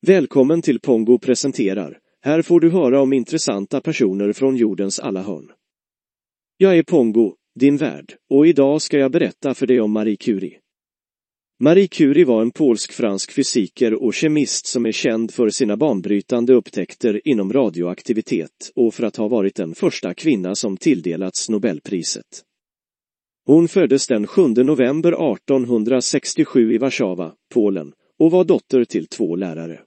Välkommen till Pongo presenterar. Här får du höra om intressanta personer från jordens alla hörn. Jag är Pongo, din värd, och idag ska jag berätta för dig om Marie Curie. Marie Curie var en polsk-fransk fysiker och kemist som är känd för sina banbrytande upptäckter inom radioaktivitet och för att ha varit den första kvinna som tilldelats Nobelpriset. Hon föddes den 7 november 1867 i Warszawa, Polen, och var dotter till två lärare.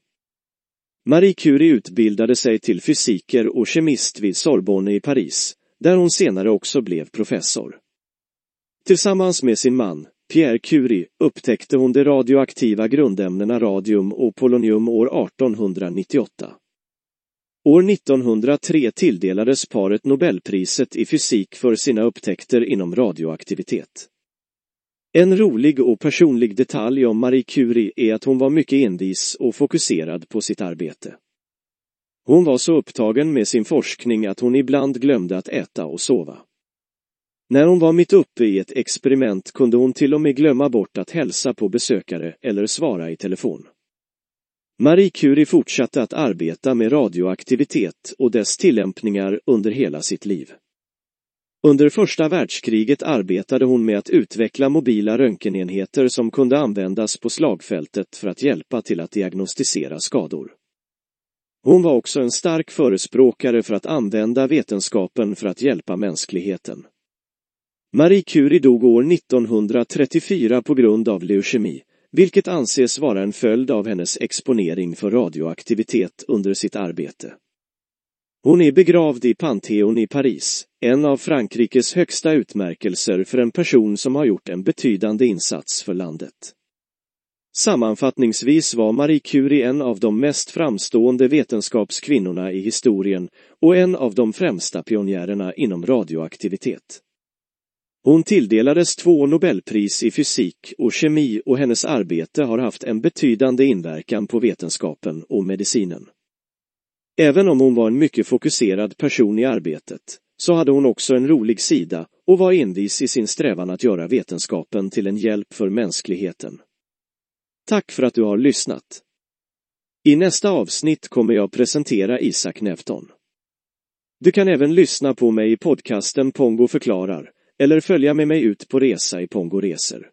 Marie Curie utbildade sig till fysiker och kemist vid Sorbonne i Paris, där hon senare också blev professor. Tillsammans med sin man, Pierre Curie, upptäckte hon de radioaktiva grundämnena radium och polonium år 1898. År 1903 tilldelades paret Nobelpriset i fysik för sina upptäckter inom radioaktivitet. En rolig och personlig detalj om Marie Curie är att hon var mycket envis och fokuserad på sitt arbete. Hon var så upptagen med sin forskning att hon ibland glömde att äta och sova. När hon var mitt uppe i ett experiment kunde hon till och med glömma bort att hälsa på besökare eller svara i telefon. Marie Curie fortsatte att arbeta med radioaktivitet och dess tillämpningar under hela sitt liv. Under första världskriget arbetade hon med att utveckla mobila röntgenenheter som kunde användas på slagfältet för att hjälpa till att diagnostisera skador. Hon var också en stark förespråkare för att använda vetenskapen för att hjälpa mänskligheten. Marie Curie dog år 1934 på grund av leukemi, vilket anses vara en följd av hennes exponering för radioaktivitet under sitt arbete. Hon är begravd i Pantheon i Paris, en av Frankrikes högsta utmärkelser för en person som har gjort en betydande insats för landet. Sammanfattningsvis var Marie Curie en av de mest framstående vetenskapskvinnorna i historien och en av de främsta pionjärerna inom radioaktivitet. Hon tilldelades två Nobelpris i fysik och kemi och hennes arbete har haft en betydande inverkan på vetenskapen och medicinen. Även om hon var en mycket fokuserad person i arbetet, så hade hon också en rolig sida och var envis i sin strävan att göra vetenskapen till en hjälp för mänskligheten. Tack för att du har lyssnat. I nästa avsnitt kommer jag presentera Isak Nefton. Du kan även lyssna på mig i podcasten Pongo förklarar eller följa med mig ut på resa i Pongo Resor.